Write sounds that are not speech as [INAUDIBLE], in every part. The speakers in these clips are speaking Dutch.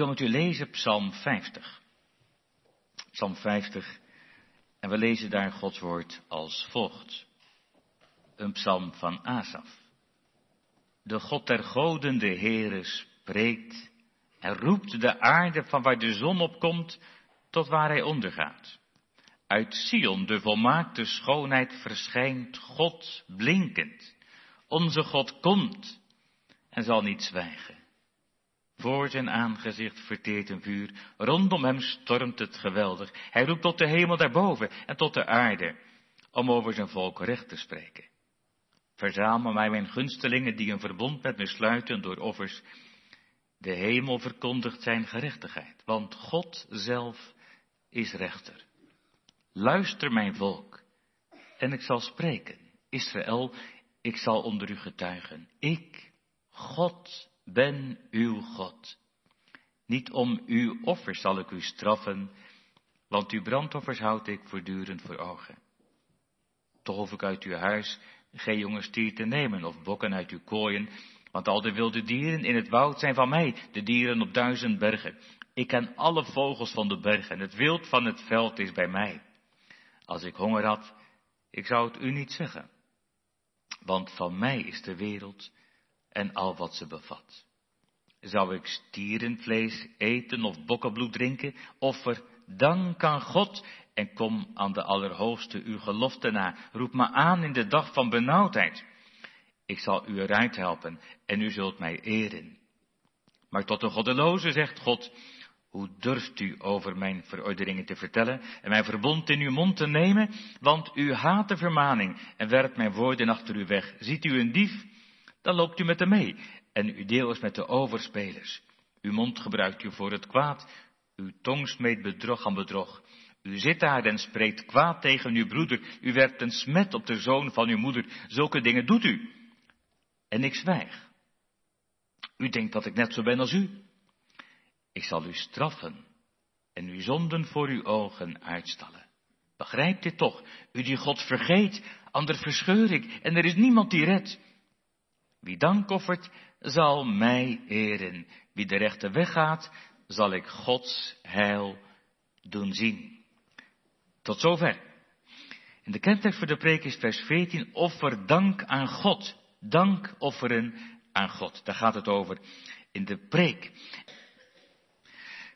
wil met u lezen Psalm 50. Psalm 50. En we lezen daar Gods woord als volgt. Een psalm van Asaf. De God der goden, de Heere, spreekt en roept de aarde van waar de zon opkomt tot waar hij ondergaat. Uit Sion, de volmaakte schoonheid, verschijnt God blinkend. Onze God komt en zal niet zwijgen. Voor zijn aangezicht verteert een vuur, rondom hem stormt het geweldig. Hij roept tot de hemel daarboven en tot de aarde, om over zijn volk recht te spreken. Verzamel mij mijn gunstelingen die een verbond met me sluiten door offers. De hemel verkondigt zijn gerechtigheid, want God zelf is rechter. Luister mijn volk, en ik zal spreken. Israël, ik zal onder u getuigen. Ik, God, ben uw God. Niet om uw offers zal ik u straffen, want uw brandoffers houd ik voortdurend voor ogen. Toch hoef ik uit uw huis geen jonge stier te nemen of bokken uit uw kooien, want al de wilde dieren in het woud zijn van mij, de dieren op duizend bergen. Ik ken alle vogels van de bergen, het wild van het veld is bij mij. Als ik honger had, ik zou het u niet zeggen, want van mij is de wereld en al wat ze bevat. Zou ik stierenvlees eten of bokkenbloed drinken, offer dank aan God en kom aan de Allerhoogste uw gelofte na. Roep me aan in de dag van benauwdheid. Ik zal u eruit helpen en u zult mij eren. Maar tot de goddeloze zegt God, hoe durft u over mijn verordeningen te vertellen en mijn verbond in uw mond te nemen? Want u haat de vermaning en werpt mijn woorden achter u weg. Ziet u een dief? Dan loopt u met hem mee en uw deel is met de overspelers. Uw mond gebruikt u voor het kwaad, uw tong smeet bedrog aan bedrog. U zit daar en spreekt kwaad tegen uw broeder. U werpt een smet op de zoon van uw moeder. Zulke dingen doet u. En ik zwijg. U denkt dat ik net zo ben als u. Ik zal u straffen en uw zonden voor uw ogen uitstallen. Begrijp dit toch? U die God vergeet, ander verscheur ik en er is niemand die redt. Wie dank offert, zal mij eren. Wie de rechte weg gaat, zal ik Gods heil doen zien. Tot zover. In de kentekst voor de preek is vers 14, offer dank aan God. Dank offeren aan God. Daar gaat het over in de preek.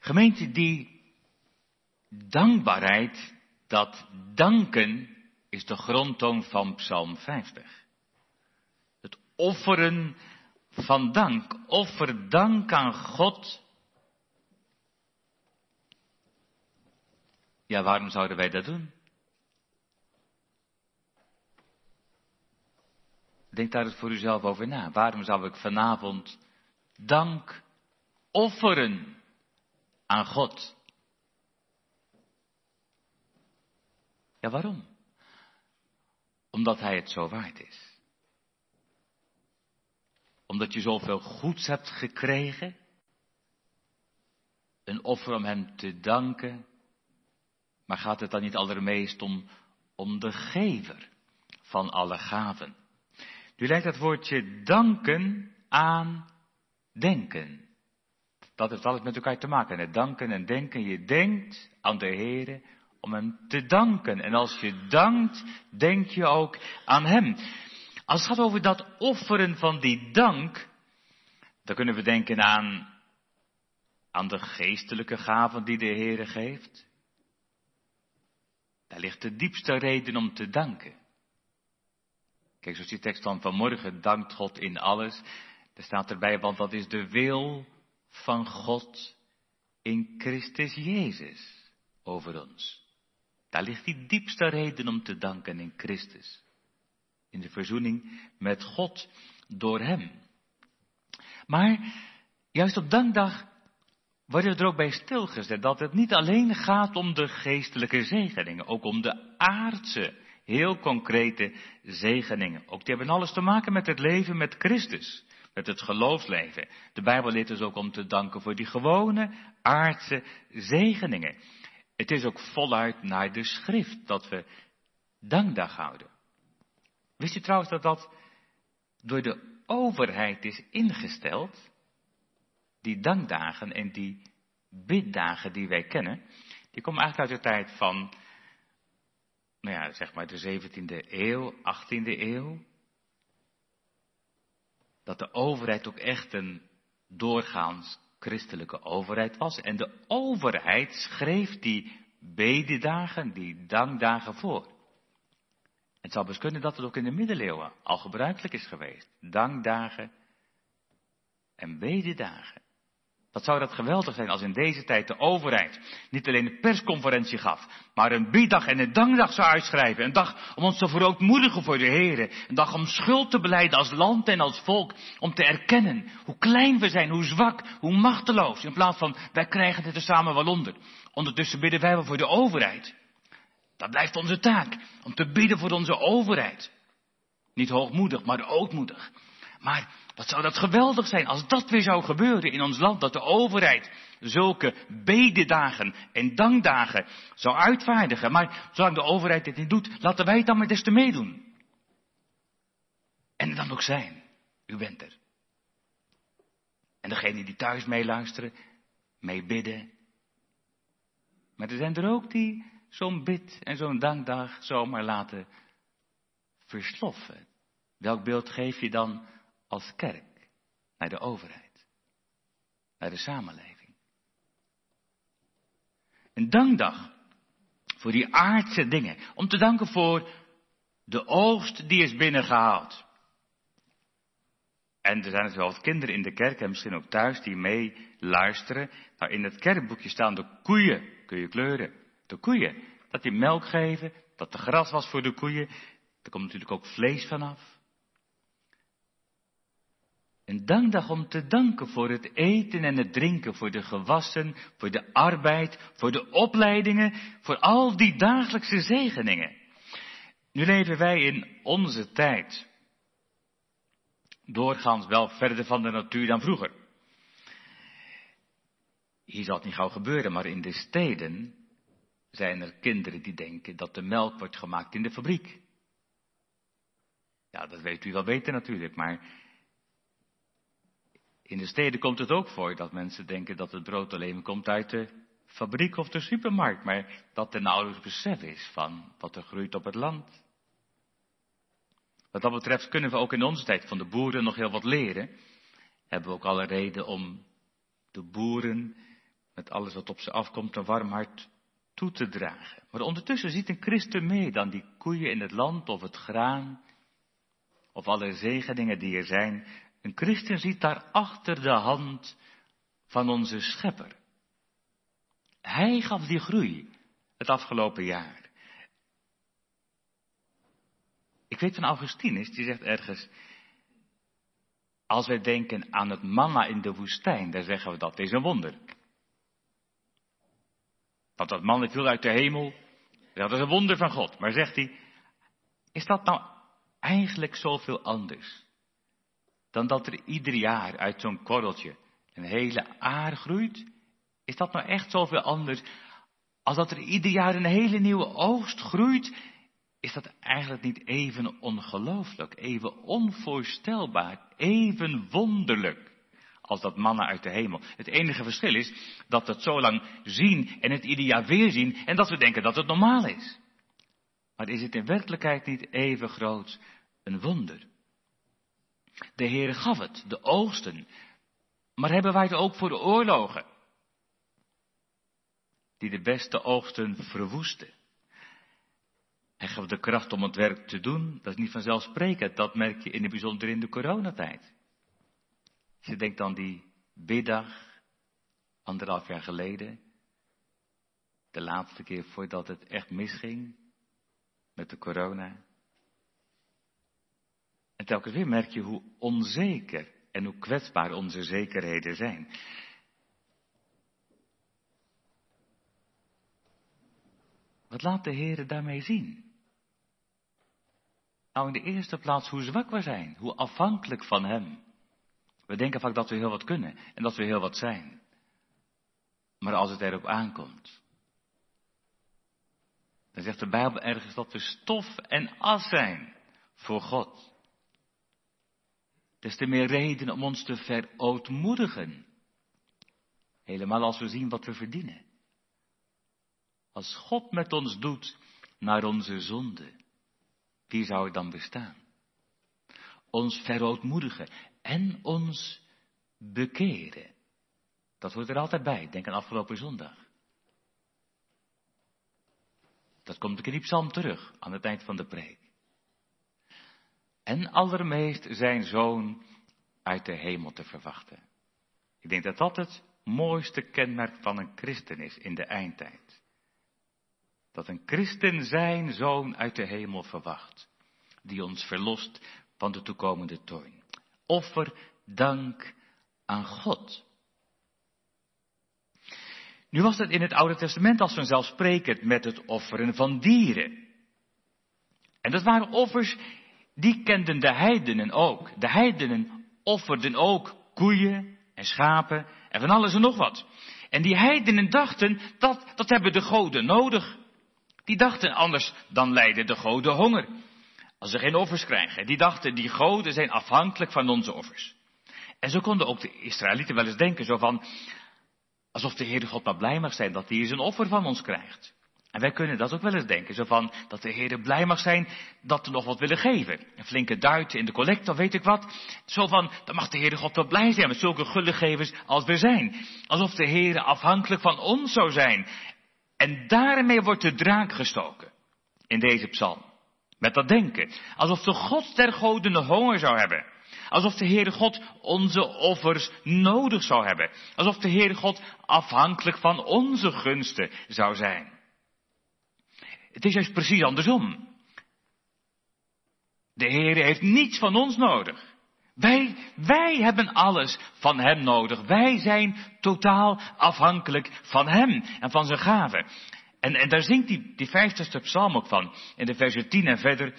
Gemeente, die dankbaarheid, dat danken, is de grondtoon van Psalm 50. Offeren van dank. Offer dank aan God. Ja, waarom zouden wij dat doen? Denk daar eens voor uzelf over na. Waarom zou ik vanavond dank offeren aan God? Ja, waarom? Omdat Hij het zo waard is omdat je zoveel goeds hebt gekregen. Een offer om hem te danken. Maar gaat het dan niet allermeest om, om de gever van alle gaven? Nu lijkt het woordje danken aan denken. Dat heeft alles met elkaar te maken. Het danken en denken. Je denkt aan de Heer om hem te danken. En als je dankt, denk je ook aan hem. Als het gaat over dat offeren van die dank, dan kunnen we denken aan, aan de geestelijke gaven die de Heer geeft. Daar ligt de diepste reden om te danken. Kijk, zoals die tekst van vanmorgen, dankt God in alles. Er staat erbij, want dat is de wil van God in Christus Jezus over ons. Daar ligt die diepste reden om te danken in Christus in de verzoening met God door Hem. Maar juist op dankdag wordt er ook bij stilgezet dat het niet alleen gaat om de geestelijke zegeningen, ook om de aardse, heel concrete zegeningen. Ook die hebben alles te maken met het leven met Christus, met het geloofsleven. De Bijbel leert dus ook om te danken voor die gewone aardse zegeningen. Het is ook voluit naar de schrift dat we dankdag houden. Wist u trouwens dat dat door de overheid is ingesteld? Die dankdagen en die biddagen die wij kennen, die komen eigenlijk uit de tijd van, nou ja, zeg maar de 17e eeuw, 18e eeuw. Dat de overheid ook echt een doorgaans christelijke overheid was. En de overheid schreef die bededagen, die dankdagen voor. Het zou best kunnen dat het ook in de middeleeuwen al gebruikelijk is geweest. Dankdagen en bededagen. Wat zou dat geweldig zijn als in deze tijd de overheid niet alleen een persconferentie gaf, maar een bieddag en een dankdag zou uitschrijven. Een dag om ons te verootmoedigen voor de Heer. Een dag om schuld te beleiden als land en als volk. Om te erkennen hoe klein we zijn, hoe zwak, hoe machteloos. In plaats van wij krijgen het er samen wel onder. Ondertussen bidden wij wel voor de overheid. Dat blijft onze taak, om te bidden voor onze overheid. Niet hoogmoedig, maar ootmoedig. Maar wat zou dat geweldig zijn als dat weer zou gebeuren in ons land, dat de overheid zulke bededagen en dankdagen zou uitvaardigen. Maar zolang de overheid dit niet doet, laten wij het dan maar des te meedoen. En dan ook zijn. U bent er. En degene die thuis meeluisteren, mee bidden. Maar er zijn er ook die zo'n bid en zo'n dankdag zomaar laten versloffen. Welk beeld geef je dan als kerk naar de overheid, naar de samenleving? Een dankdag voor die aardse dingen, om te danken voor de oogst die is binnengehaald. En er zijn dus wel wat kinderen in de kerk en misschien ook thuis die mee luisteren. Nou, in het kerkboekje staan de koeien, kun je kleuren de koeien. Dat die melk geven, dat er gras was voor de koeien. Er komt natuurlijk ook vlees vanaf. Een dankdag om te danken voor het eten en het drinken, voor de gewassen, voor de arbeid, voor de opleidingen, voor al die dagelijkse zegeningen. Nu leven wij in onze tijd doorgaans wel verder van de natuur dan vroeger. Hier zal het niet gauw gebeuren, maar in de steden zijn er kinderen die denken dat de melk wordt gemaakt in de fabriek. Ja, dat weet u wel beter natuurlijk, maar in de steden komt het ook voor dat mensen denken dat het brood alleen komt uit de fabriek of de supermarkt, maar dat er nauwelijks besef is van wat er groeit op het land. Wat dat betreft kunnen we ook in onze tijd van de boeren nog heel wat leren. Hebben we ook alle reden om de boeren met alles wat op ze afkomt een warm hart toe te dragen. Maar ondertussen ziet een christen mee dan die koeien in het land of het graan of alle zegeningen die er zijn. Een christen ziet daar achter de hand van onze schepper. Hij gaf die groei het afgelopen jaar. Ik weet van Augustinus, die zegt ergens, als wij denken aan het manna in de woestijn, dan zeggen we dat is een wonder. Want dat man viel uit de hemel. Dat is een wonder van God. Maar zegt hij, is dat nou eigenlijk zoveel anders? Dan dat er ieder jaar uit zo'n korreltje een hele aar groeit? Is dat nou echt zoveel anders? Als dat er ieder jaar een hele nieuwe oogst groeit, is dat eigenlijk niet even ongelooflijk, even onvoorstelbaar, even wonderlijk? Als dat mannen uit de hemel. Het enige verschil is dat we het zo lang zien en het ieder jaar weer zien en dat we denken dat het normaal is. Maar is het in werkelijkheid niet even groot een wonder? De Heer gaf het, de oogsten, maar hebben wij het ook voor de oorlogen? Die de beste oogsten verwoesten. Hij gaf de kracht om het werk te doen, dat is niet vanzelfsprekend, dat merk je in het bijzonder in de coronatijd. Je denkt aan die biddag, anderhalf jaar geleden, de laatste keer voordat het echt misging met de corona. En telkens weer merk je hoe onzeker en hoe kwetsbaar onze zekerheden zijn. Wat laat de Heer daarmee zien? Nou, in de eerste plaats hoe zwak we zijn, hoe afhankelijk van Hem. We denken vaak dat we heel wat kunnen en dat we heel wat zijn. Maar als het erop aankomt, dan zegt de Bijbel ergens dat we stof en as zijn voor God. Des te meer reden om ons te verootmoedigen. Helemaal als we zien wat we verdienen. Als God met ons doet naar onze zonde, wie zou er dan bestaan? Ons verootmoedigen en ons bekeren. Dat hoort er altijd bij. Denk aan afgelopen zondag. Dat komt ook in die psalm terug, aan het eind van de preek. En allermeest zijn zoon uit de hemel te verwachten. Ik denk dat dat het mooiste kenmerk van een christen is in de eindtijd. Dat een christen zijn zoon uit de hemel verwacht, die ons verlost van de toekomende toorn. Offer dank aan God. Nu was het in het Oude Testament als vanzelfsprekend met het offeren van dieren. En dat waren offers, die kenden de heidenen ook. De heidenen offerden ook koeien en schapen en van alles en nog wat. En die heidenen dachten, dat, dat hebben de goden nodig. Die dachten anders, dan lijden de goden honger. Als ze geen offers krijgen. Die dachten, die goden zijn afhankelijk van onze offers. En zo konden ook de Israëlieten wel eens denken, zo van, alsof de Heere God maar blij mag zijn dat hij eens een offer van ons krijgt. En wij kunnen dat ook wel eens denken, zo van, dat de Heere blij mag zijn dat we nog wat willen geven. Een flinke duit in de collector, weet ik wat. Zo van, dan mag de Heere God wel blij zijn met zulke gullegevers als we zijn. Alsof de Heere afhankelijk van ons zou zijn. En daarmee wordt de draak gestoken. In deze psalm. Met dat denken. Alsof de God der goden honger zou hebben. Alsof de Heere God onze offers nodig zou hebben. Alsof de Heere God afhankelijk van onze gunsten zou zijn. Het is juist precies andersom. De Heere heeft niets van ons nodig. Wij, wij hebben alles van Hem nodig. Wij zijn totaal afhankelijk van Hem en van zijn gaven. En, en daar zingt die, die vijftigste psalm ook van. In de versen 10 en verder.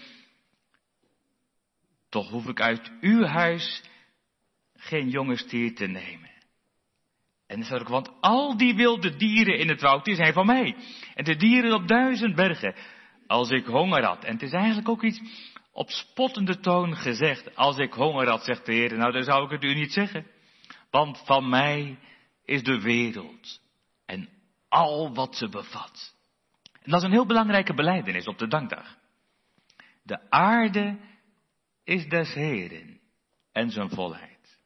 Toch hoef ik uit uw huis geen jonge stier te nemen. En dan staat ook, want al die wilde dieren in het woud, die zijn van mij. En de dieren op duizend bergen, als ik honger had. En het is eigenlijk ook iets op spottende toon gezegd. Als ik honger had, zegt de Heer, nou dan zou ik het u niet zeggen. Want van mij is de wereld en al wat ze bevat. En dat is een heel belangrijke beleidenis op de dankdag. De aarde is des Heren en zijn volheid.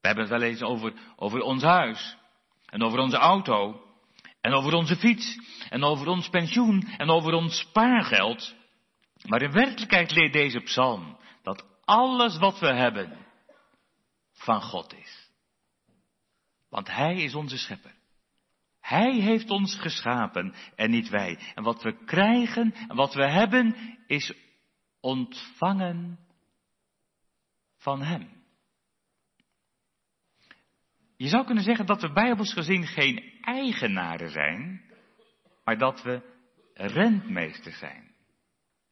We hebben het wel eens over, over ons huis en over onze auto en over onze fiets en over ons pensioen en over ons spaargeld. Maar in werkelijkheid leert deze psalm dat alles wat we hebben van God is. Want Hij is onze schepper. Hij heeft ons geschapen en niet wij. En wat we krijgen en wat we hebben is ontvangen van Hem. Je zou kunnen zeggen dat we bijbels gezien geen eigenaren zijn, maar dat we rentmeesters zijn.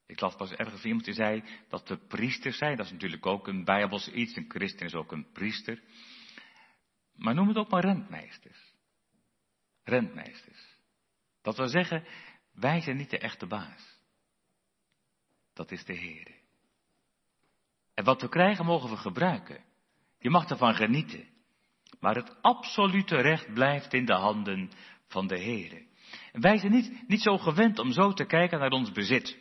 Ik las pas ergens iemand die zei dat we priesters zijn. Dat is natuurlijk ook een bijbels iets. Een christen is ook een priester. Maar noem het ook maar rentmeesters. Rentmeesters. Dat wil zeggen, wij zijn niet de echte baas dat is de Heer. En wat we krijgen mogen we gebruiken. Je mag ervan genieten. Maar het absolute recht blijft in de handen van de Heer. Wij zijn niet, niet zo gewend om zo te kijken naar ons bezit.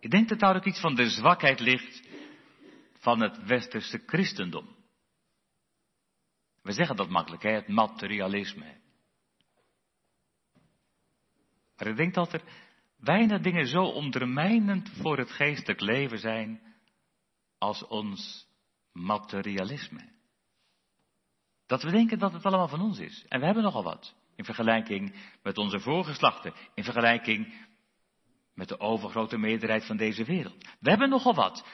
Ik denk dat daar ook iets van de zwakheid ligt van het westerse christendom. We zeggen dat makkelijk, hè? het materialisme. Maar ik denk dat er weinig dingen zo ondermijnend voor het geestelijk leven zijn als ons materialisme. Dat we denken dat het allemaal van ons is. En we hebben nogal wat. In vergelijking met onze voorgeslachten. In vergelijking met de overgrote meerderheid van deze wereld. We hebben nogal wat.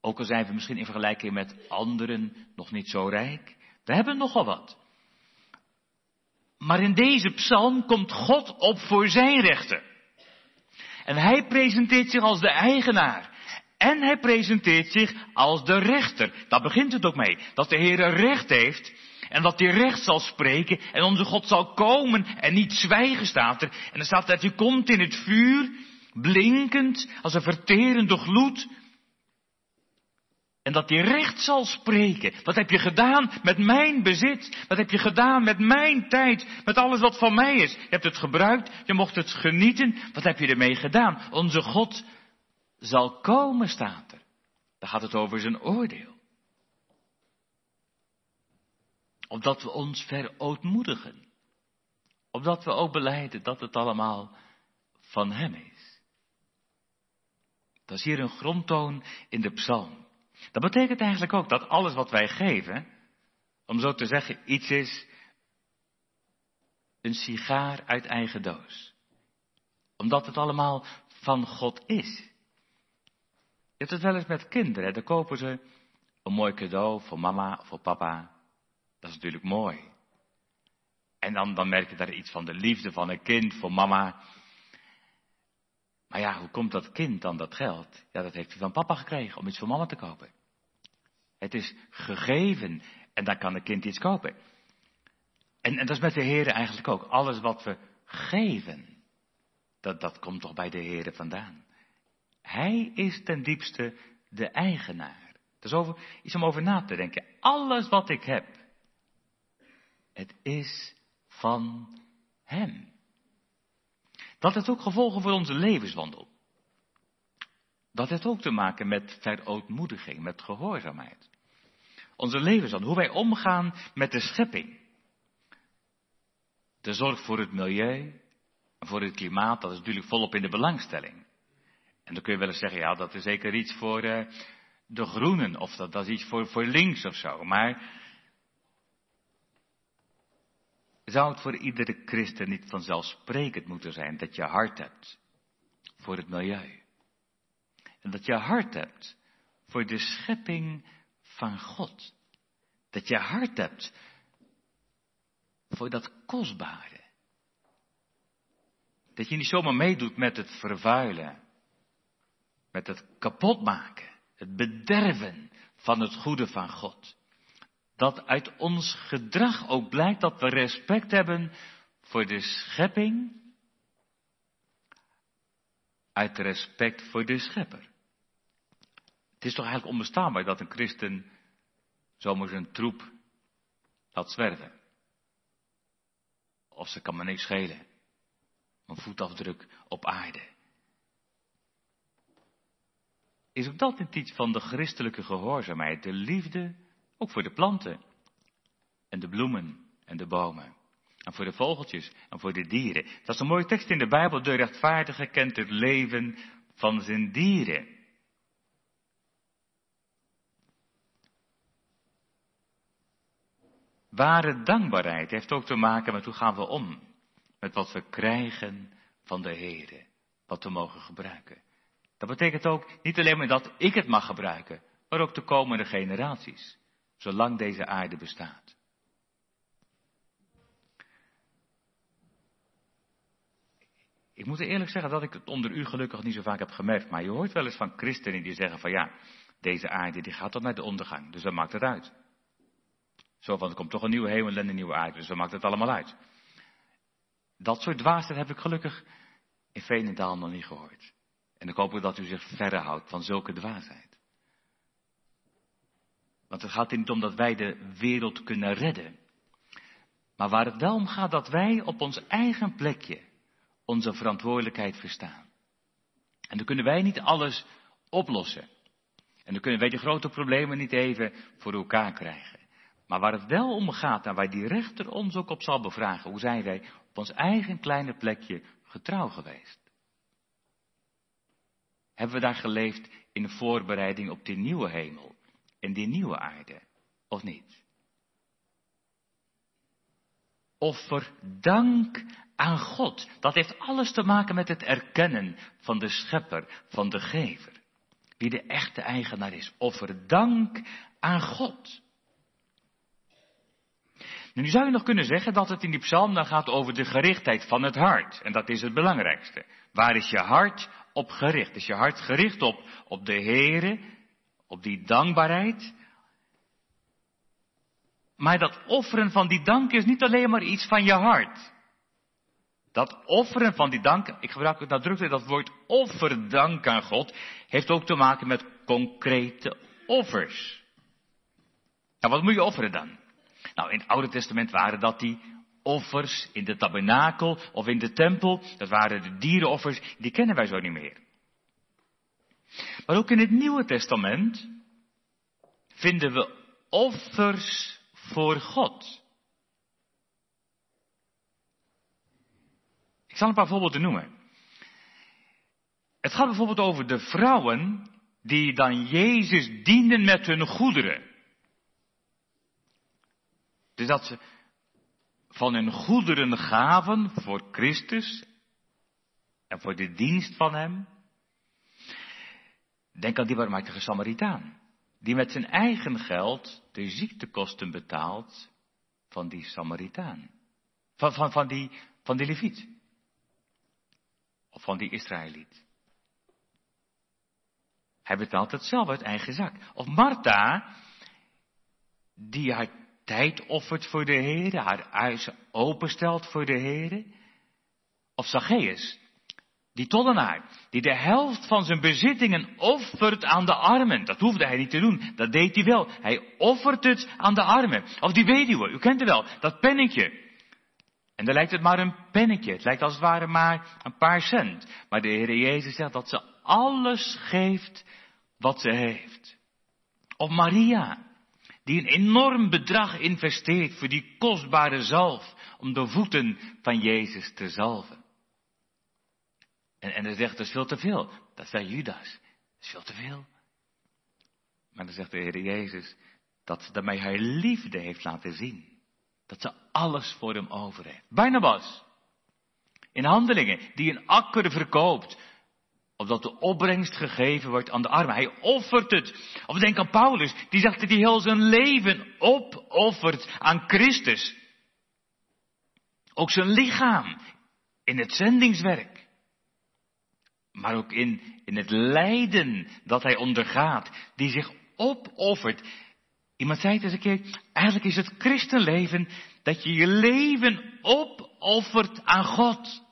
Ook al zijn we misschien in vergelijking met anderen nog niet zo rijk. We hebben nogal wat. Maar in deze psalm komt God op voor zijn rechten. En hij presenteert zich als de eigenaar. En hij presenteert zich als de rechter. Daar begint het ook mee. Dat de Heer recht heeft. En dat hij recht zal spreken. En onze God zal komen en niet zwijgen staat er. En dan staat dat hij komt in het vuur. Blinkend als een verterende gloed. En dat hij recht zal spreken. Wat heb je gedaan met mijn bezit? Wat heb je gedaan met mijn tijd? Met alles wat van mij is? Je hebt het gebruikt, je mocht het genieten. Wat heb je ermee gedaan? Onze God zal komen, staat er. Dan gaat het over zijn oordeel. Opdat we ons verootmoedigen. Opdat we ook beleiden dat het allemaal van Hem is. Dat is hier een grondtoon in de psalm. Dat betekent eigenlijk ook dat alles wat wij geven, om zo te zeggen, iets is een sigaar uit eigen doos. Omdat het allemaal van God is. Je hebt het wel eens met kinderen, dan kopen ze een mooi cadeau voor mama of voor papa. Dat is natuurlijk mooi. En dan, dan merk je daar iets van de liefde van een kind voor mama. Maar ja, hoe komt dat kind dan dat geld? Ja, dat heeft hij van papa gekregen om iets voor mama te kopen. Het is gegeven en dan kan een kind iets kopen. En, en dat is met de Heer eigenlijk ook. Alles wat we geven, dat, dat komt toch bij de Heer vandaan. Hij is ten diepste de eigenaar. Dat is over, iets om over na te denken. Alles wat ik heb, het is van Hem. Dat heeft ook gevolgen voor onze levenswandel. Dat heeft ook te maken met verootmoediging, met gehoorzaamheid. Onze levenswandel, hoe wij omgaan met de schepping. De zorg voor het milieu, voor het klimaat, dat is natuurlijk volop in de belangstelling. En dan kun je wel eens zeggen, ja, dat is zeker iets voor uh, de groenen, of dat, dat is iets voor, voor links of zo. Maar zou het voor iedere christen niet vanzelfsprekend moeten zijn dat je hart hebt voor het milieu? En dat je hart hebt voor de schepping van God. Dat je hart hebt voor dat kostbare. Dat je niet zomaar meedoet met het vervuilen, met het kapotmaken, het bederven van het goede van God dat uit ons gedrag ook blijkt dat we respect hebben voor de schepping, uit respect voor de schepper. Het is toch eigenlijk onbestaanbaar dat een christen zomaar zijn troep laat zwerven. Of ze kan me niks schelen. Een voetafdruk op aarde. Is ook dat niet iets van de christelijke gehoorzaamheid, de liefde ook voor de planten en de bloemen en de bomen. En voor de vogeltjes en voor de dieren. Dat is een mooie tekst in de Bijbel. De rechtvaardige kent het leven van zijn dieren. Ware dankbaarheid heeft ook te maken met hoe gaan we om met wat we krijgen van de Heer, wat we mogen gebruiken. Dat betekent ook niet alleen maar dat ik het mag gebruiken, maar ook de komende generaties zolang deze aarde bestaat. Ik moet eerlijk zeggen dat ik het onder u gelukkig niet zo vaak heb gemerkt, maar je hoort wel eens van christenen die zeggen van ja, deze aarde die gaat tot naar de ondergang, dus dat maakt het uit. Zo van, er komt toch een nieuwe hemel en een nieuwe aarde, dus dat maakt het allemaal uit. Dat soort dwaasheid heb ik gelukkig in Veenendaal nog niet gehoord. En ik hoop dat u zich verre houdt van zulke dwaasheid. Want het gaat er niet om dat wij de wereld kunnen redden. Maar waar het wel om gaat dat wij op ons eigen plekje onze verantwoordelijkheid verstaan. En dan kunnen wij niet alles oplossen. En dan kunnen wij de grote problemen niet even voor elkaar krijgen. Maar waar het wel om gaat en waar die rechter ons ook op zal bevragen, hoe zijn wij op ons eigen kleine plekje getrouw geweest? Hebben we daar geleefd in voorbereiding op die nieuwe hemel? In die nieuwe aarde, of niet? Offer dank aan God. Dat heeft alles te maken met het erkennen van de schepper, van de gever. Wie de echte eigenaar is. Offer dank aan God. Nu zou je nog kunnen zeggen dat het in die psalm dan gaat over de gerichtheid van het hart. En dat is het belangrijkste. Waar is je hart op gericht? Is je hart gericht op, op de Heere, op die dankbaarheid. Maar dat offeren van die dank is niet alleen maar iets van je hart. Dat offeren van die dank, ik gebruik het nadrukkelijk, dat woord offerdank aan God, heeft ook te maken met concrete offers. Nou, wat moet je offeren dan? Nou, in het Oude Testament waren dat die offers in de tabernakel of in de tempel. Dat waren de dierenoffers, die kennen wij zo niet meer. Maar ook in het Nieuwe Testament vinden we offers voor God. Ik zal een paar voorbeelden noemen. Het gaat bijvoorbeeld over de vrouwen die dan Jezus dienden met hun goederen. Dus dat ze van hun goederen gaven voor Christus en voor de dienst van Hem. Denk aan die barmhartige Samaritaan, die met zijn eigen geld de ziektekosten betaalt van die Samaritaan. Van, van, van, die, van die Leviet. Of van die Israëliet. Hij betaalt het zelf uit eigen zak. Of Martha, die haar tijd offert voor de Heer, haar huis openstelt voor de Heer. Of Zacchaeus, die tollenaar, die de helft van zijn bezittingen offert aan de armen. Dat hoefde hij niet te doen, dat deed hij wel. Hij offert het aan de armen. Of die weduwe, u kent het wel, dat pennetje. En dan lijkt het maar een pennetje, het lijkt als het ware maar een paar cent. Maar de Heer Jezus zegt dat ze alles geeft wat ze heeft. Of Maria, die een enorm bedrag investeert voor die kostbare zalf om de voeten van Jezus te zalven. En, en dan zegt, dat is veel te veel. Dat zei Judas. Dat is veel te veel. Maar dan zegt de Heer Jezus dat ze daarmee haar liefde heeft laten zien. Dat ze alles voor hem over heeft. Barnabas. In handelingen, die een akker verkoopt. Opdat de opbrengst gegeven wordt aan de armen. Hij offert het. Of denk aan Paulus, die zegt dat hij heel zijn leven opoffert aan Christus. Ook zijn lichaam in het zendingswerk maar ook in, in het lijden dat hij ondergaat, die zich opoffert. Iemand zei het eens een keer, eigenlijk is het christenleven dat je je leven opoffert aan God.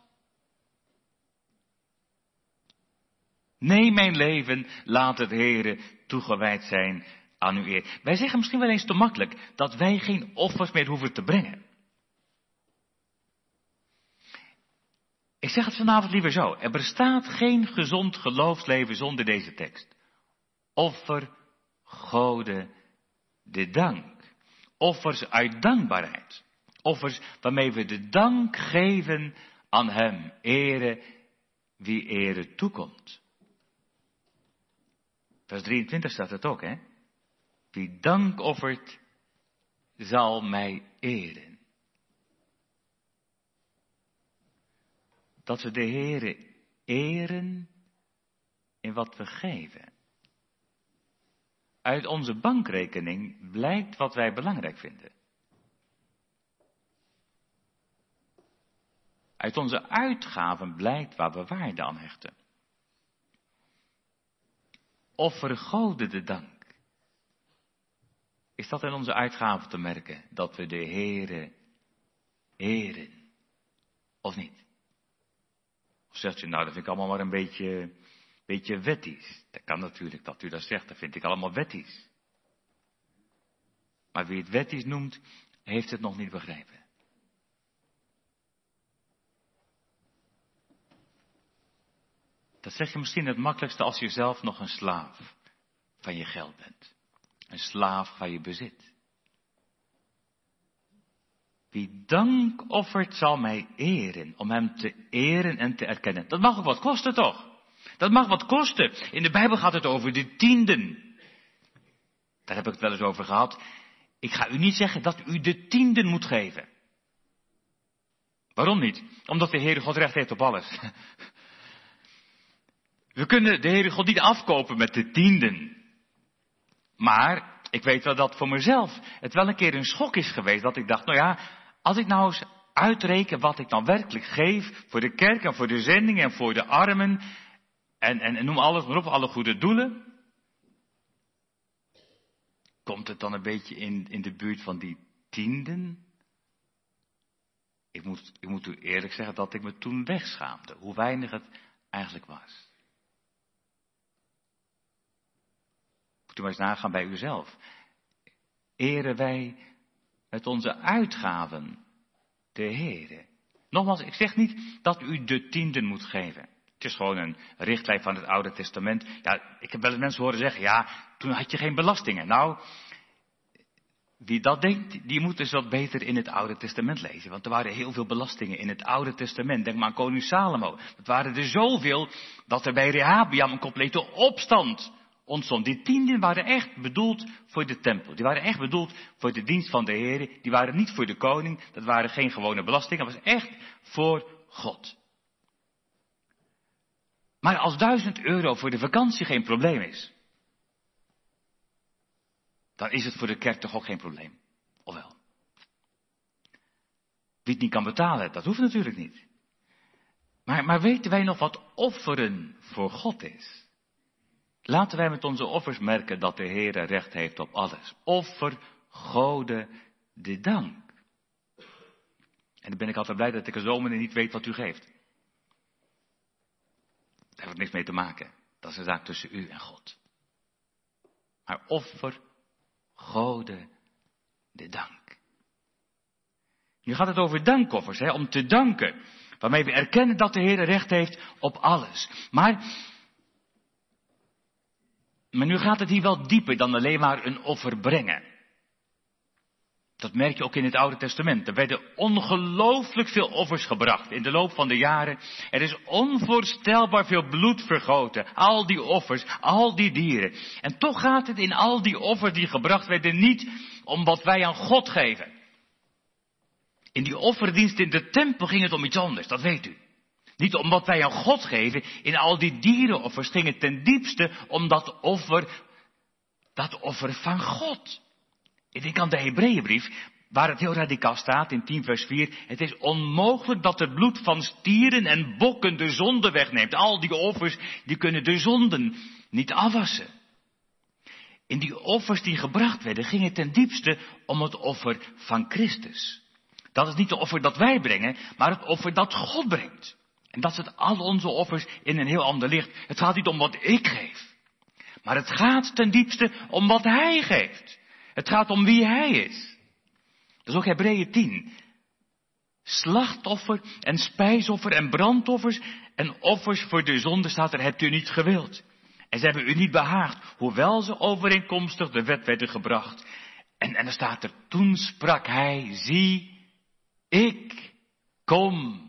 Nee, mijn leven, laat het Heere toegewijd zijn aan uw eer. Wij zeggen misschien wel eens te makkelijk dat wij geen offers meer hoeven te brengen. Ik zeg het vanavond liever zo. Er bestaat geen gezond geloofsleven zonder deze tekst. Offer Gode de dank. Offers uit dankbaarheid. Offers waarmee we de dank geven aan Hem. Ere wie ere toekomt. Vers 23 staat het ook, hè? Wie dank offert, zal mij eren. Dat we de Heere eren in wat we geven. Uit onze bankrekening blijkt wat wij belangrijk vinden. Uit onze uitgaven blijkt waar we waarde aan hechten. Of vergoden de dank. Is dat in onze uitgaven te merken, dat we de Heere eren? Of niet? Of zegt u, nou dat vind ik allemaal maar een beetje, beetje wettisch. Dat kan natuurlijk dat u dat zegt, dat vind ik allemaal wettisch. Maar wie het wettisch noemt, heeft het nog niet begrepen. Dat zeg je misschien het makkelijkste als je zelf nog een slaaf van je geld bent. Een slaaf van je bezit. Wie dank offert zal mij eren, om hem te eren en te erkennen. Dat mag ook wat kosten toch? Dat mag wat kosten. In de Bijbel gaat het over de tienden. Daar heb ik het wel eens over gehad. Ik ga u niet zeggen dat u de tienden moet geven. Waarom niet? Omdat de Heere God recht heeft op alles. [LAUGHS] We kunnen de Heere God niet afkopen met de tienden. Maar ik weet wel dat voor mezelf het wel een keer een schok is geweest. Dat ik dacht, nou ja, als ik nou eens uitreken wat ik dan werkelijk geef voor de kerk en voor de zending en voor de armen en, en, noem alles maar op, alle goede doelen. Komt het dan een beetje in, in de buurt van die tienden? Ik moet, ik moet u eerlijk zeggen dat ik me toen wegschaamde, hoe weinig het eigenlijk was. Moet u maar eens nagaan bij uzelf. Eren wij met onze uitgaven de Heere. Nogmaals, ik zeg niet dat u de tienden moet geven. Het is gewoon een richtlijn van het Oude Testament. Ja, ik heb wel eens mensen horen zeggen, ja, toen had je geen belastingen. Nou, wie dat denkt, die moet dus wat beter in het Oude Testament lezen. Want er waren heel veel belastingen in het Oude Testament. Denk maar aan koning Salomo. Het waren er zoveel dat er bij Rehabiam een complete opstand Die tienden waren echt bedoeld voor de tempel. Die waren echt bedoeld voor de dienst van de Heer. Die waren niet voor de koning. Dat waren geen gewone belastingen. Dat was echt voor God. Maar als duizend euro voor de vakantie geen probleem is, dan is het voor de kerk toch ook geen probleem. Of wel? Wie het niet kan betalen, dat hoeft natuurlijk niet. Maar, maar weten wij nog wat offeren voor God is? Laten wij met onze offers merken dat de Heer recht heeft op alles. Offer Gode de dank. En dan ben ik altijd blij dat ik als dominee niet weet wat u geeft. Daar heeft niks mee te maken. Dat is een zaak tussen u en God. Maar offer Gode de dank. Nu gaat het over dankoffers, hè, om te danken. Waarmee we erkennen dat de Heer recht heeft op alles. Maar, maar nu gaat het hier wel dieper dan alleen maar een offer brengen. Dat merk je ook in het Oude Testament. Er werden ongelooflijk veel offers gebracht in de loop van de jaren. Er is onvoorstelbaar veel bloed vergoten. Al die offers, al die dieren. En toch gaat het in al die offers die gebracht werden niet om wat wij aan God geven. In die offerdienst in de tempel ging het om iets anders, dat weet u. Niet om wat wij aan God geven. In al die dierenoffers ging het ten diepste om dat offer, dat offer van God. Ik denk aan de Hebreeënbrief, waar het heel radicaal staat in 10 vers 4. Het is onmogelijk dat het bloed van stieren en bokken de zonde wegneemt. Al die offers, die kunnen de zonden niet afwassen. In die offers die gebracht werden, ging het ten diepste om het offer van Christus. Dat is niet het offer dat wij brengen, maar het offer dat God brengt. En dat zet al onze offers in een heel ander licht. Het gaat niet om wat ik geef. Maar het gaat ten diepste om wat Hij geeft. Het gaat om wie Hij is. Dat is ook Hebreeën 10. Slachtoffer en spijsoffer en brandoffers en offers voor de zonde staat er, hebt u niet gewild. En ze hebben u niet behaagd, hoewel ze overeenkomstig de wet werden gebracht. En, en er staat er, toen sprak hij, zie, ik kom.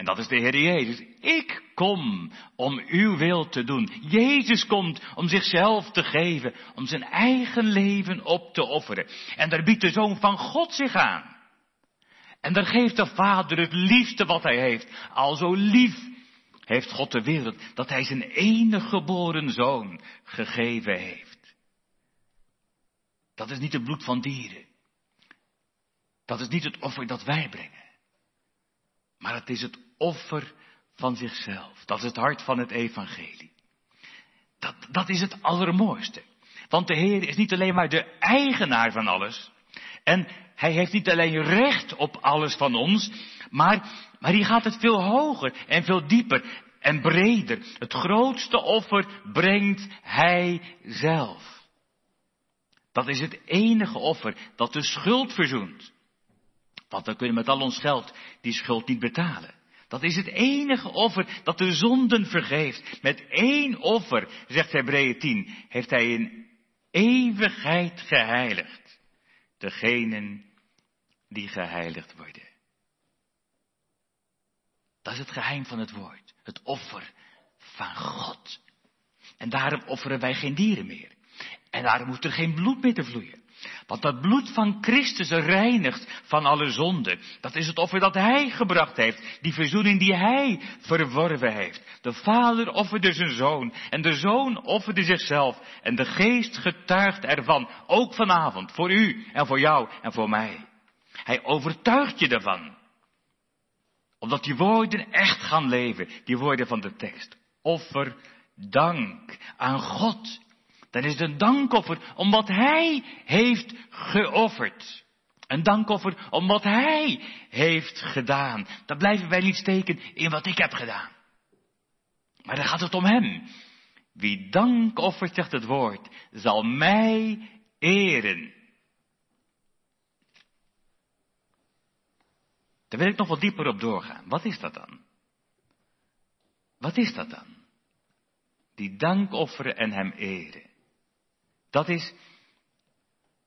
En dat is de Heer Jezus. Ik kom om uw wil te doen. Jezus komt om zichzelf te geven, om zijn eigen leven op te offeren. En daar biedt de Zoon van God zich aan. En daar geeft de Vader het liefste wat hij heeft. Al zo lief heeft God de wereld dat hij zijn enige geboren zoon gegeven heeft. Dat is niet het bloed van dieren. Dat is niet het offer dat wij brengen. Maar het is het offer van zichzelf. Dat is het hart van het evangelie. Dat, dat is het allermooiste. Want de Heer is niet alleen maar de eigenaar van alles. En hij heeft niet alleen recht op alles van ons. Maar, maar hier gaat het veel hoger en veel dieper en breder. Het grootste offer brengt hij zelf. Dat is het enige offer dat de schuld verzoent. Want we kunnen met al ons geld die schuld niet betalen. Dat is het enige offer dat de zonden vergeeft. Met één offer, zegt Hebreeën 10, heeft hij in eeuwigheid geheiligd. Degenen die geheiligd worden. Dat is het geheim van het woord. Het offer van God. En daarom offeren wij geen dieren meer. En daarom moet er geen bloed meer te vloeien. Want dat bloed van Christus reinigt van alle zonde. Dat is het offer dat Hij gebracht heeft. Die verzoening die Hij verworven heeft. De Vader offerde zijn Zoon. En de Zoon offerde zichzelf. En de Geest getuigt ervan. Ook vanavond. Voor u en voor jou en voor mij. Hij overtuigt je ervan. Omdat die woorden echt gaan leven. Die woorden van de tekst. Offer dank aan God dan is een dankoffer om wat Hij heeft geofferd. Een dankoffer om wat Hij heeft gedaan. Dan blijven wij niet steken in wat ik heb gedaan. Maar dan gaat het om Hem. Wie dank offert, zegt het woord, zal mij eren. Daar wil ik nog wat dieper op doorgaan. Wat is dat dan? Wat is dat dan? Die dank offeren en hem eren. Dat is,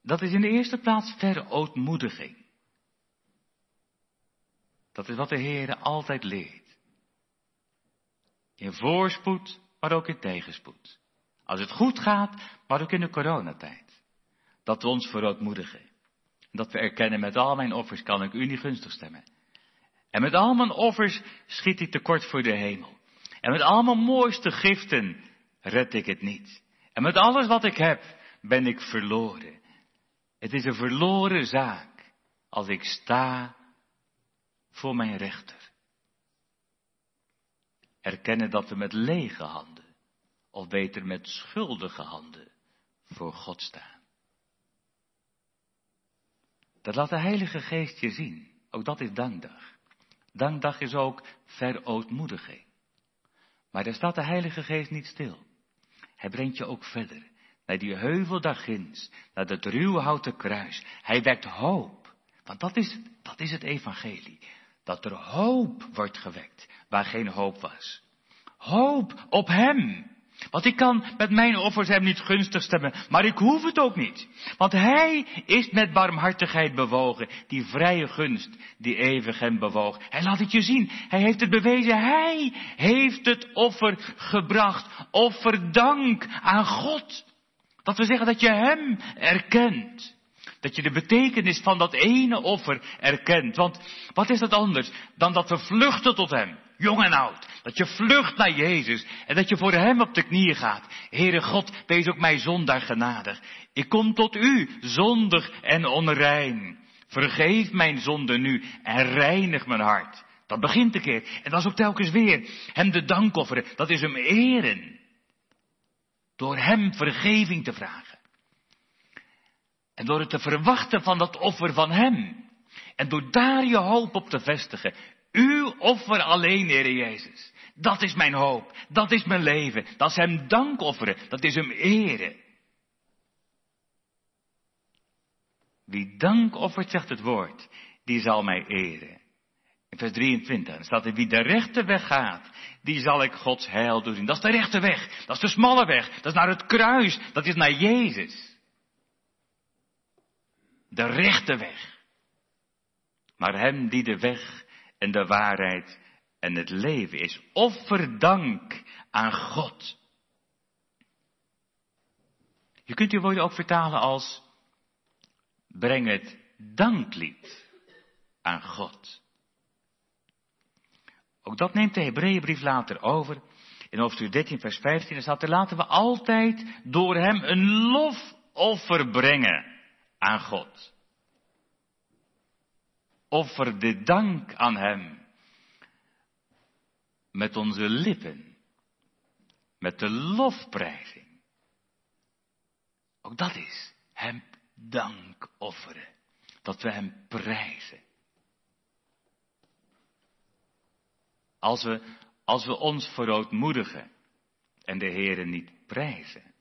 dat is in de eerste plaats verootmoediging. Dat is wat de Heer altijd leert. In voorspoed, maar ook in tegenspoed. Als het goed gaat, maar ook in de coronatijd. Dat we ons verootmoedigen. Dat we erkennen, met al mijn offers kan ik u niet gunstig stemmen. En met al mijn offers schiet ik tekort voor de hemel. En met al mijn mooiste giften red ik het niet. En met alles wat ik heb, ben ik verloren. Het is een verloren zaak als ik sta voor mijn rechter. Erkennen dat we met lege handen, of beter met schuldige handen, voor God staan. Dat laat de Heilige Geest je zien. Ook dat is dankdag. Dankdag is ook verootmoediging. Maar daar staat de Heilige Geest niet stil. Hij brengt je ook verder. Naar die heuvel daar ginds. Naar dat ruwhouten kruis. Hij wekt hoop. Want dat is, dat is het evangelie. Dat er hoop wordt gewekt. Waar geen hoop was. Hoop op Hem. Want ik kan met mijn offers hem niet gunstig stemmen, maar ik hoef het ook niet. Want hij is met barmhartigheid bewogen, die vrije gunst, die eeuwig hem bewoog. Hij laat het je zien, hij heeft het bewezen, hij heeft het offer gebracht. Offerdank aan God. Dat we zeggen dat je hem erkent. Dat je de betekenis van dat ene offer erkent. Want wat is dat anders dan dat we vluchten tot hem, jong en oud. Dat je vlucht naar Jezus en dat je voor Hem op de knieën gaat. Heere God, wees ook mij zondaar genadig. Ik kom tot U, zondig en onrein. Vergeef mijn zonde nu en reinig mijn hart. Dat begint een keer. En dat is ook telkens weer. Hem de dank offeren, dat is hem eren. Door Hem vergeving te vragen. En door het te verwachten van dat offer van Hem. En door daar je hoop op te vestigen. Uw offer alleen, Heere Jezus. Dat is mijn hoop. Dat is mijn leven. Dat is hem dank offeren. Dat is hem eren. Wie dank offert, zegt het woord, die zal mij eren. In vers 23 staat er, wie de rechte weg gaat, die zal ik Gods heil doorzien. Dat is de rechte weg. Dat is de smalle weg. Dat is naar het kruis. Dat is naar Jezus. De rechte weg. Maar hem die de weg en de waarheid en het leven is. Offerdank aan God. Je kunt die woorden ook vertalen als breng het danklied aan God. Ook dat neemt de Hebreeënbrief later over. In hoofdstuk 13, vers 15 staat er, laten we altijd door hem een lofoffer brengen aan God. Offer de dank aan hem met onze lippen, met de lofprijzing. Ook dat is Hem dank offeren, dat we Hem prijzen. Als we, als we ons verootmoedigen en de Heeren niet prijzen,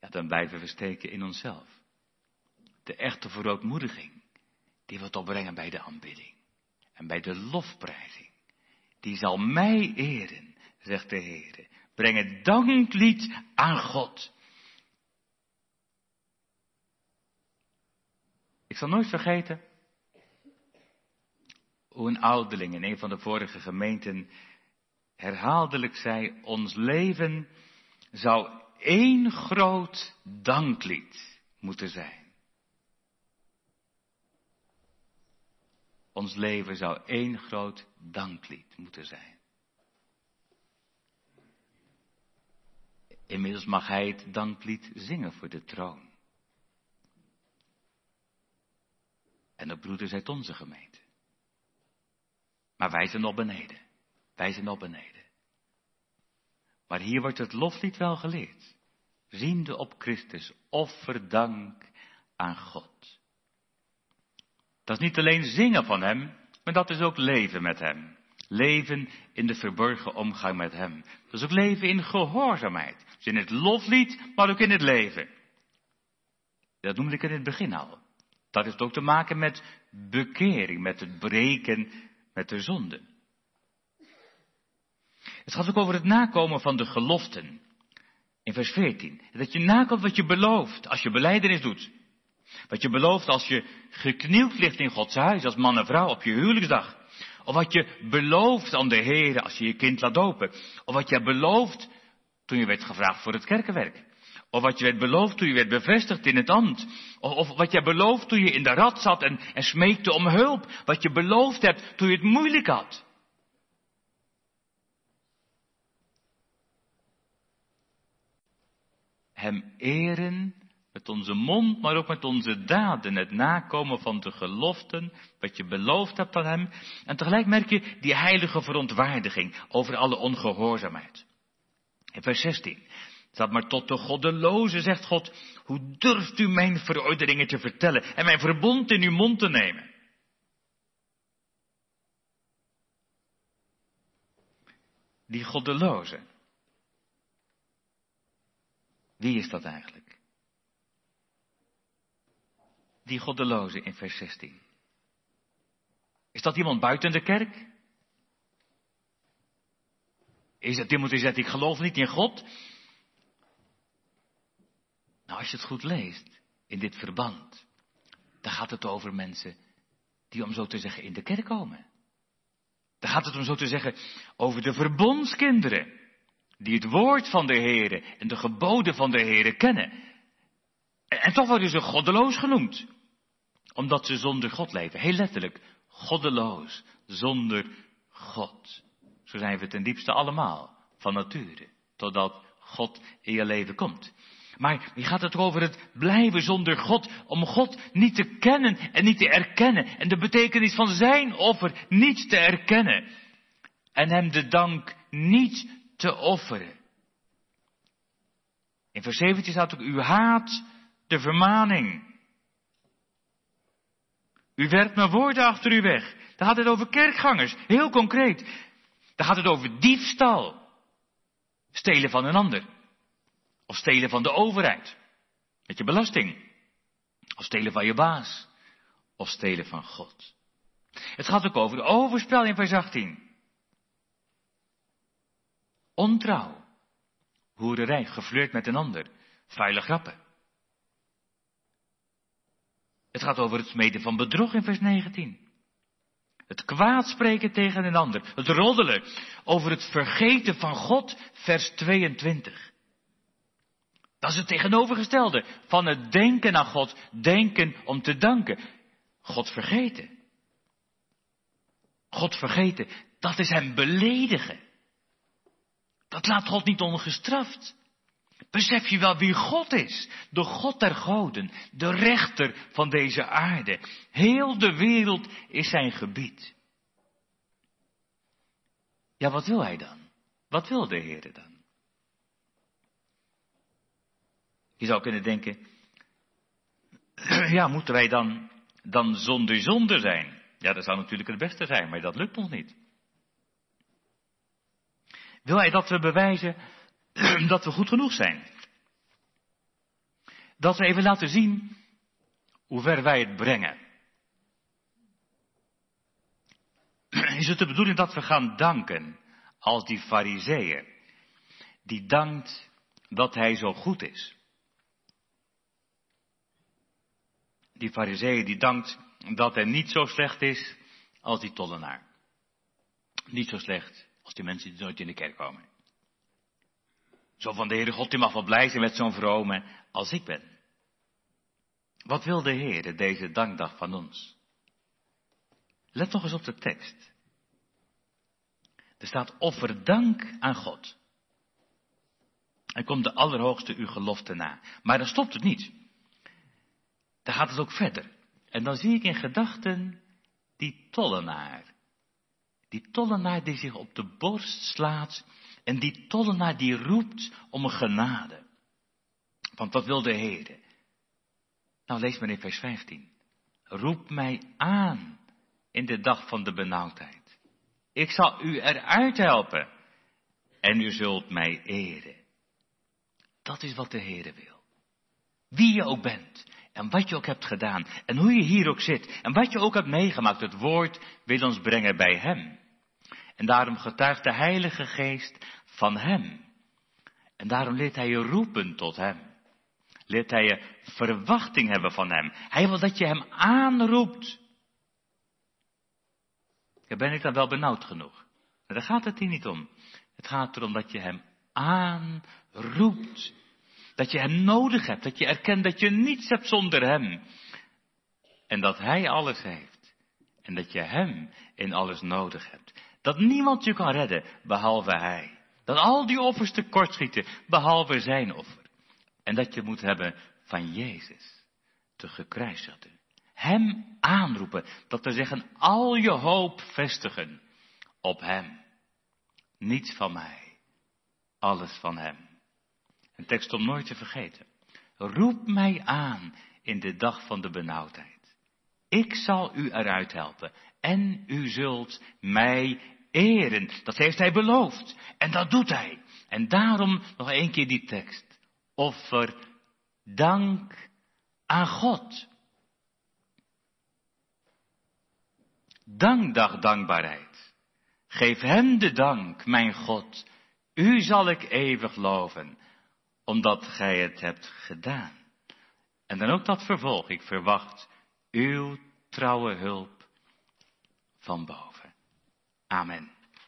ja, dan blijven we steken in onszelf. De echte verootmoediging, die het opbrengen bij de aanbidding en bij de lofprijzing die zal mij eren, zegt de Heer. Breng het danklied aan God. Ik zal nooit vergeten hoe een ouderling in een van de vorige gemeenten herhaaldelijk zei, ons leven zou één groot danklied moeten zijn. Ons leven zou één groot danklied moeten zijn. Inmiddels mag hij het danklied zingen voor de troon. En de broeders uit onze gemeente. Maar wij zijn op beneden. Wij zijn op beneden. Maar hier wordt het loflied wel geleerd. Ziende op Christus, offerdank aan God. Dat is niet alleen zingen van Hem, maar dat is ook leven met Hem. Leven in de verborgen omgang met Hem. Dat is ook leven in gehoorzaamheid. Dus in het loflied, maar ook in het leven. Dat noemde ik in het begin al. Dat heeft ook te maken met bekering, met het breken met de zonde. Het gaat ook over het nakomen van de geloften. In vers 14. Dat je nakomt wat je belooft als je beleidenis doet. Wat je belooft als je geknield ligt in Gods huis als man en vrouw op je huwelijksdag. Of wat je belooft aan de Heer als je je kind laat dopen. Of wat je belooft toen je werd gevraagd voor het kerkenwerk. Of wat je werd beloofd toen je werd bevestigd in het ambt. Of, of wat je belooft toen je in de rat zat en, en smeekte om hulp. Wat je beloofd hebt toen je het moeilijk had. Hem eren met onze mond, maar ook met onze daden. Het nakomen van de geloften, wat je beloofd hebt aan Hem. En tegelijk merk je die heilige verontwaardiging over alle ongehoorzaamheid. In vers 16 staat maar tot de goddeloze, zegt God, hoe durft u mijn verordeningen te vertellen en mijn verbond in uw mond te nemen? Die goddeloze. Wie is dat eigenlijk? Die goddeloze in vers 16. Is dat iemand buiten de kerk? Is het iemand die zegt, ik geloof niet in God? Nou, als je het goed leest, in dit verband, dan gaat het over mensen die, om zo te zeggen, in de kerk komen. Dan gaat het om zo te zeggen over de verbondskinderen, die het woord van de Heere en de geboden van de Heere kennen. En, en toch worden ze goddeloos genoemd, omdat ze zonder God leven. Heel letterlijk, goddeloos, zonder God. Zo zijn we ten diepste allemaal, van nature, totdat God in je leven komt. Maar wie gaat het over het blijven zonder God, om God niet te kennen en niet te erkennen en de betekenis van zijn offer niet te erkennen en hem de dank niet te offeren. In vers 17 staat ook, u haat de vermaning. U werpt mijn woorden achter u weg. Dan gaat het over kerkgangers, heel concreet. Dan gaat het over diefstal. Stelen van een ander. Of stelen van de overheid. Met je belasting. Of stelen van je baas. Of stelen van God. Het gaat ook over de overspel in vers 18. Ontrouw. Hoererij, geflirt met een ander. Vuile grappen. Het gaat over het smeden van bedrog in vers 19. Het kwaadspreken tegen een ander. Het roddelen over het vergeten van God, vers 22. Dat is het tegenovergestelde van het denken aan God, denken om te danken. God vergeten. God vergeten, dat is hem beledigen. Dat laat God niet ongestraft. Besef je wel wie God is? De God der goden, de rechter van deze aarde. Heel de wereld is zijn gebied. Ja, wat wil hij dan? Wat wil de Heer dan? Je zou kunnen denken, [CLEARS THROAT] ja, moeten wij dan, dan zonder zonde zijn? Ja, dat zou natuurlijk het beste zijn, maar dat lukt ons niet. Wil hij dat we bewijzen [CLEARS THROAT] dat we goed genoeg zijn? Dat we even laten zien hoe ver wij het brengen. [CLEARS THROAT] Is het de bedoeling dat we gaan danken als die fariseeën, die dankt dat hij zo goed is? Die fariseeën die dankt dat hij niet zo slecht is als die tollenaar. Niet zo slecht als die mensen die nooit in de kerk komen. Zo van de Heere God, die mag wel blij zijn met zo'n vrome als ik ben. Wat wil de Heer deze dankdag van ons? Let nog eens op de tekst. Er staat offer dank aan God. En komt de Allerhoogste uw gelofte na. Maar dan stopt het niet. Dan gaat het ook verder. En dan zie ik in gedachten die tollenaar. Die tollenaar die zich op de borst slaat en die tollenaar die roept om een genade. Want wat wil de Heer? Nou, lees maar in vers 15. Roep mij aan in de dag van de benauwdheid. Ik zal u eruit helpen. En u zult mij eren. Dat is wat de Heere wil. Wie je ook bent. En wat je ook hebt gedaan. En hoe je hier ook zit. En wat je ook hebt meegemaakt. Het woord wil ons brengen bij Hem. En daarom getuigt de Heilige Geest van Hem. En daarom leert Hij je roepen tot Hem. Leert Hij je verwachting hebben van Hem. Hij wil dat je Hem aanroept. Ja, ben ik dan wel benauwd genoeg? daar gaat het hier niet om. Het gaat erom dat je Hem aanroept. Dat je Hem nodig hebt. Dat je erkent dat je niets hebt zonder Hem. En dat Hij alles heeft. En dat je Hem in alles nodig hebt. Dat niemand je kan redden, behalve Hij. Dat al die offers tekortschieten, behalve Zijn offer. En dat je moet hebben van Jezus, de gekruisigde. Hem aanroepen, dat we zeggen, al je hoop vestigen op Hem. Niets van mij, alles van Hem. Een tekst om nooit te vergeten. Roep mij aan in de dag van de benauwdheid. Ik zal u eruit helpen en u zult mij eren. Dat heeft hij beloofd. En dat doet hij. En daarom nog een keer die tekst. Offer dank aan God. Dankdag dankbaarheid. Geef hem de dank, mijn God. U zal ik eeuwig loven, omdat gij het hebt gedaan. En dan ook dat vervolg. Ik verwacht uw trouwe hulp van boven. Amen.